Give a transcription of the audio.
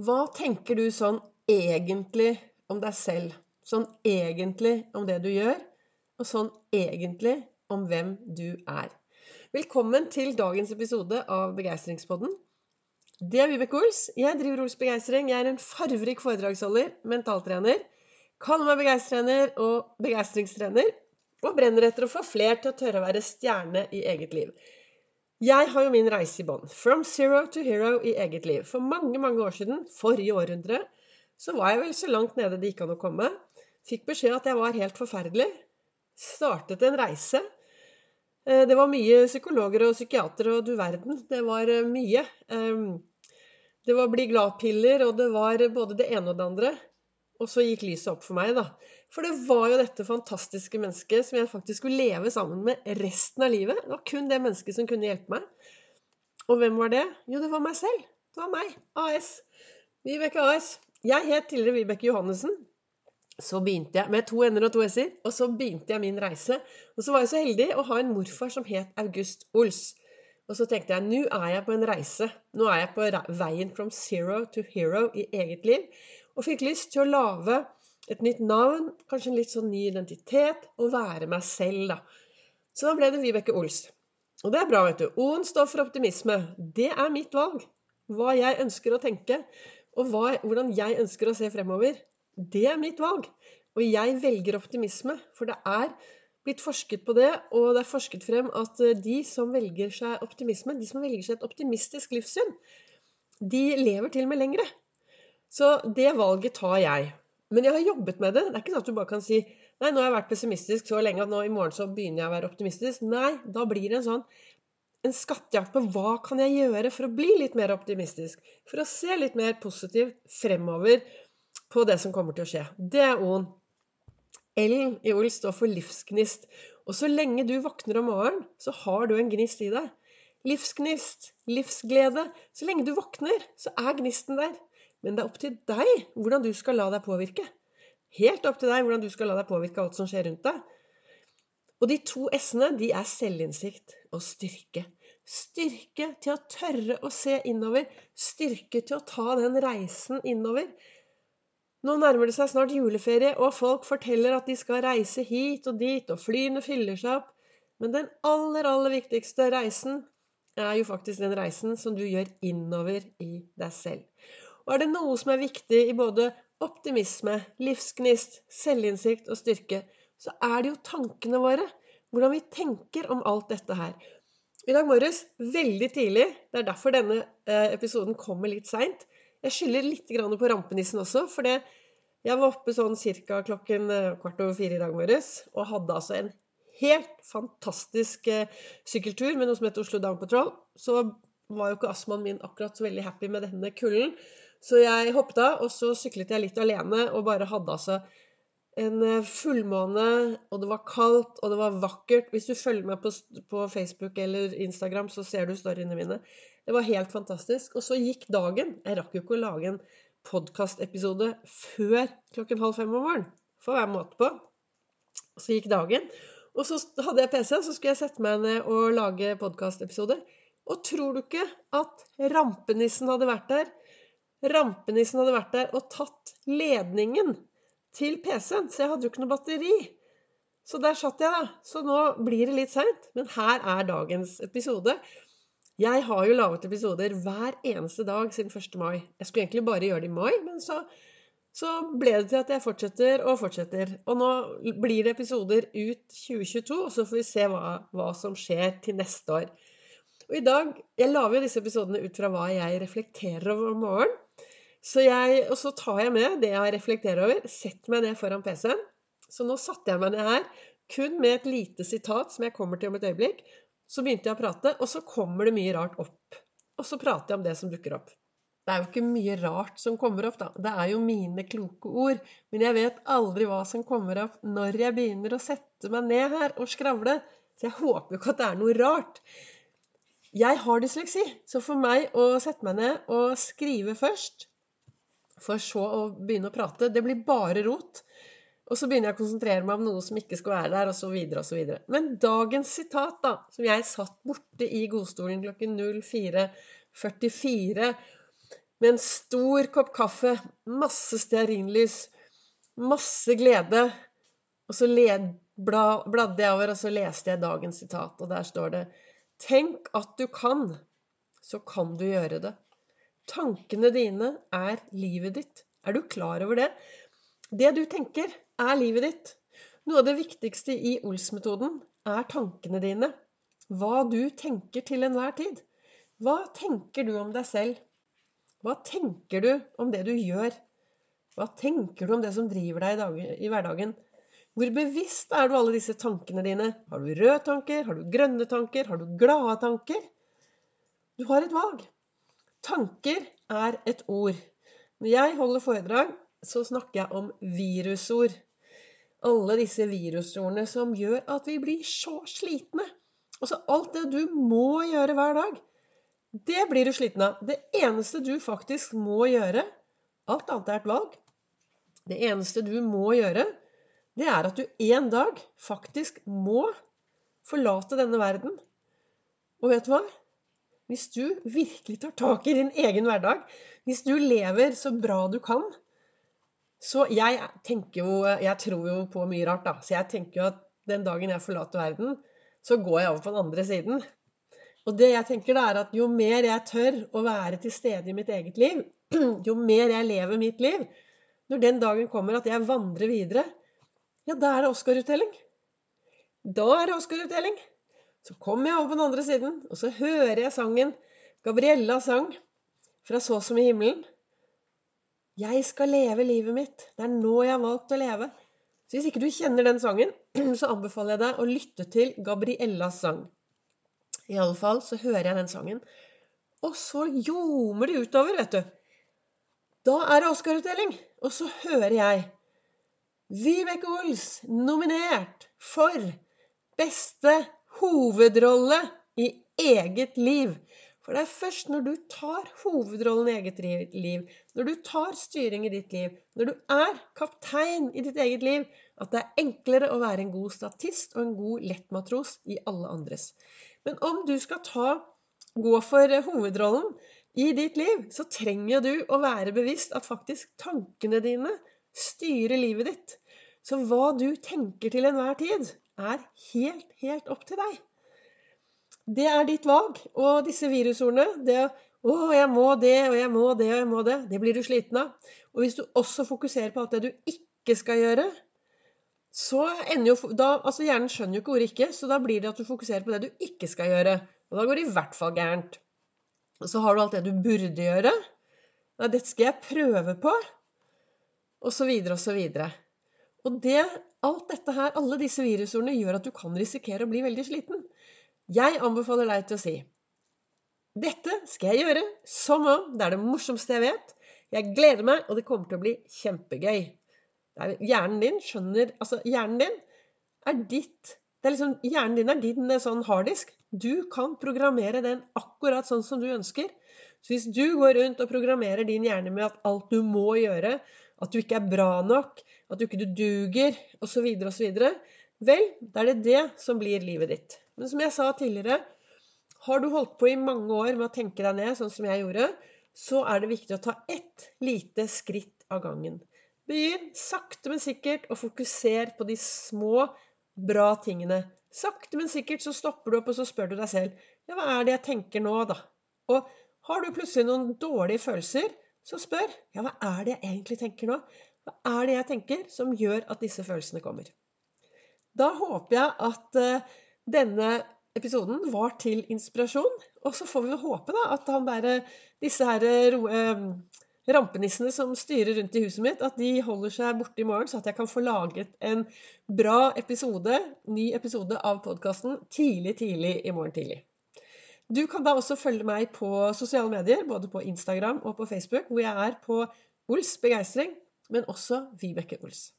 Hva tenker du sånn egentlig om deg selv? Sånn egentlig om det du gjør, og sånn egentlig om hvem du er. Velkommen til dagens episode av Begeistringspodden. Det er Vibeke Ols. Jeg driver Ols Begeistring. Jeg er en farverik foredragsholder, mentaltrener. Kaller meg begeistrener og begeistringstrener. Og brenner etter å få fler til å tørre å være stjerne i eget liv. Jeg har jo min reise i bånn. From zero to hero i eget liv. For mange, mange år siden, forrige århundre, så var jeg vel så langt nede det gikk an å komme. Fikk beskjed at jeg var helt forferdelig. Startet en reise. Eh, det var mye psykologer og psykiatere og du verden. Det var eh, mye. Ehm, det var bli glad-piller, og det var både det ene og det andre. Og så gikk lyset opp for meg, da. For det var jo dette fantastiske mennesket som jeg faktisk skulle leve sammen med resten av livet. Det var kun det mennesket som kunne hjelpe meg. Og hvem var det? Jo, det var meg selv. Det var meg. AS. Vibeke AS. Jeg het tidligere Vibeke Johannessen. Så begynte jeg med to n-er og to s-er, og så begynte jeg min reise. Og så var jeg så heldig å ha en morfar som het August Ols. Og så tenkte jeg nå er jeg på en reise. Nå er jeg på veien from zero to hero i eget liv. Og fikk lyst til å lage et nytt navn, kanskje en litt sånn ny identitet, og være meg selv, da. Så da ble det Vibeke Ols. Og det er bra, vet du. O-en står for optimisme. Det er mitt valg. Hva jeg ønsker å tenke, og hva, hvordan jeg ønsker å se fremover. Det er mitt valg. Og jeg velger optimisme, for det er blitt forsket på det, og det er forsket frem at eh, de som velger seg optimisme, de som velger seg et optimistisk livssyn, de lever til og med lengre. Så det valget tar jeg. Men jeg har jobbet med det. Det er ikke sånn at du bare kan si Nei, nå har jeg vært pessimistisk så lenge at nå i morgen så begynner jeg å være optimistisk. Nei, da blir det en sånn en skattejakt på hva kan jeg gjøre for å bli litt mer optimistisk? For å se litt mer positivt fremover på det som kommer til å skje. Det er O-en. L-en i OL står for livsgnist. Og så lenge du våkner om morgenen, så har du en gnist i deg. Livsgnist, livsglede. Så lenge du våkner, så er gnisten der. Men det er opp til deg hvordan du skal la deg påvirke. Helt opp til deg hvordan du skal la deg påvirke alt som skjer rundt deg. Og de to s-ene, de er selvinnsikt og styrke. Styrke til å tørre å se innover. Styrke til å ta den reisen innover. Nå nærmer det seg snart juleferie, og folk forteller at de skal reise hit og dit, og flyene fyller seg opp. Men den aller, aller viktigste reisen er jo faktisk den reisen som du gjør innover i deg selv. Og er det noe som er viktig i både optimisme, livsgnist, selvinnsikt og styrke, så er det jo tankene våre. Hvordan vi tenker om alt dette her. I dag morges, veldig tidlig, det er derfor denne eh, episoden kommer litt seint Jeg skylder litt på rampenissen også, for jeg var oppe sånn ca. klokken eh, kvart over fire i dag morges og hadde altså en helt fantastisk eh, sykkeltur med noe som heter Oslo Down Patrol. Så var jo ikke astmaen min akkurat så veldig happy med denne kulden. Så jeg hoppet av, og så syklet jeg litt alene og bare hadde altså en eh, fullmåne, og det var kaldt, og det var vakkert. Hvis du følger meg på, på Facebook eller Instagram, så ser du storyene mine. Det var helt fantastisk. Og så gikk dagen. Jeg rakk jo ikke å lage en podkastepisode før klokken halv fem om morgenen. For å være måte på. Så gikk dagen. Og så hadde jeg PC, så skulle jeg sette meg ned og lage podkastepisode. Og tror du ikke at rampenissen hadde vært der? Rampenissen hadde vært der og tatt ledningen til PC-en, så jeg hadde jo ikke noe batteri. Så der satt jeg, da. Så nå blir det litt seint, men her er dagens episode. Jeg har jo laget episoder hver eneste dag siden 1. mai. Jeg skulle egentlig bare gjøre det i mai, men så, så ble det til at jeg fortsetter og fortsetter. Og nå blir det episoder ut 2022, og så får vi se hva, hva som skjer til neste år. Og i dag Jeg lager jo disse episodene ut fra hva jeg reflekterer over om morgenen. Så jeg, og så tar jeg med det jeg reflekterer over, setter meg ned foran PC-en. Så nå satte jeg meg ned her kun med et lite sitat som jeg kommer til om et øyeblikk. Så begynte jeg å prate, og så kommer det mye rart opp. Og så prater jeg om det som dukker opp. Det er jo ikke mye rart som kommer opp, da. Det er jo mine kloke ord. Men jeg vet aldri hva som kommer opp når jeg begynner å sette meg ned her og skravle. Så jeg håper jo ikke at det er noe rart. Jeg har dysleksi, så for meg å sette meg ned og skrive først for så å begynne å prate. Det blir bare rot. Og så begynner jeg å konsentrere meg om noe som ikke skal være der, osv. videre. Men dagens sitat, da, som jeg satt borte i godstolen klokken 04.44 med en stor kopp kaffe, masse stearinlys, masse glede. Og så led, bla, bladde jeg over, og så leste jeg dagens sitat, og der står det Tenk at du kan, så kan du gjøre det. Tankene dine er livet ditt. Er du klar over det? Det du tenker, er livet ditt. Noe av det viktigste i Ols-metoden er tankene dine. Hva du tenker til enhver tid. Hva tenker du om deg selv? Hva tenker du om det du gjør? Hva tenker du om det som driver deg i, dag, i hverdagen? Hvor bevisst er du alle disse tankene dine? Har du røde tanker? Har du grønne tanker? Har du glade tanker? Du har et valg. Tanker er et ord. Når jeg holder foredrag, så snakker jeg om virusord alle disse virusordene som gjør at vi blir så slitne. Altså alt det du må gjøre hver dag, det blir du sliten av. Det eneste du faktisk må gjøre Alt annet er et valg. Det eneste du må gjøre, det er at du en dag faktisk må forlate denne verden. Og vet du hva? Hvis du virkelig tar tak i din egen hverdag, hvis du lever så bra du kan, så jeg tenker jo Jeg tror jo på mye rart, da. Så jeg tenker jo at den dagen jeg forlater verden, så går jeg over på den andre siden. Og det jeg tenker, da, er at jo mer jeg tør å være til stede i mitt eget liv, jo mer jeg lever mitt liv Når den dagen kommer at jeg vandrer videre, ja, da er det Oscar-utdeling. Da er det Oscar-utdeling. Så kom jeg over på den andre siden, og så hører jeg sangen Gabriella sang fra Så som i himmelen. Jeg skal leve livet mitt. Det er nå jeg har valgt å leve. Så hvis ikke du kjenner den sangen, så anbefaler jeg deg å lytte til Gabriellas sang. I alle fall så hører jeg den sangen. Og så ljomer det utover, vet du. Da er det Oscar-utdeling. Og så hører jeg Vibeke Ols nominert for beste hovedrolle i eget liv. For det er først når du tar hovedrollen i eget liv, når du tar styring i ditt liv, når du er kaptein i ditt eget liv, at det er enklere å være en god statist og en god lettmatros i alle andres. Men om du skal ta, gå for hovedrollen i ditt liv, så trenger du å være bevisst at faktisk tankene dine styrer livet ditt. Så hva du tenker til enhver tid, er helt, helt opp til deg. Det er ditt valg. Og disse virusordene det 'Å, jeg må det, og jeg må det, og jeg må det', det blir du sliten av. Og hvis du også fokuserer på alt det du ikke skal gjøre, så ender jo da, altså Hjernen skjønner jo ikke ordet 'ikke', så da blir det at du fokuserer på det du ikke skal gjøre. Og da går det i hvert fall gærent. Og så har du alt det du burde gjøre. Nei, dette skal jeg prøve på. Og så videre og så videre. Og det, alt dette her, alle disse virusordene, gjør at du kan risikere å bli veldig sliten. Jeg anbefaler deg til å si dette skal jeg gjøre som om det er det morsomste jeg vet. Jeg gleder meg, og det kommer til å bli kjempegøy. hjernen din skjønner Altså, hjernen din er ditt er liksom, Hjernen din er din eh, sånn harddisk. Du kan programmere den akkurat sånn som du ønsker. Så hvis du går rundt og programmerer din hjerne med at alt du må gjøre, at du ikke er bra nok, at du ikke duger, osv., osv., vel, da er det det som blir livet ditt. Men som jeg sa tidligere, har du holdt på i mange år med å tenke deg ned, sånn som jeg gjorde, så er det viktig å ta ett lite skritt av gangen. Begynn sakte, men sikkert å fokusere på de små, bra tingene. Sakte, men sikkert så stopper du opp og så spør du deg selv ja, hva er det jeg tenker nå, da? Og har du plutselig noen dårlige følelser, så spør ja, hva er det jeg egentlig tenker nå? Hva er det jeg tenker som gjør at disse følelsene kommer? Da håper jeg at uh, denne episoden var til inspirasjon. Og så får vi håpe da, at han der, disse her eh, rampenissene som styrer rundt i huset mitt, at de holder seg borte i morgen, så at jeg kan få laget en bra episode, ny episode av podkasten tidlig, tidlig i morgen tidlig. Du kan da også følge meg på sosiale medier, både på Instagram og på Facebook, hvor jeg er på Ols begeistring, men også Vibeke Ols.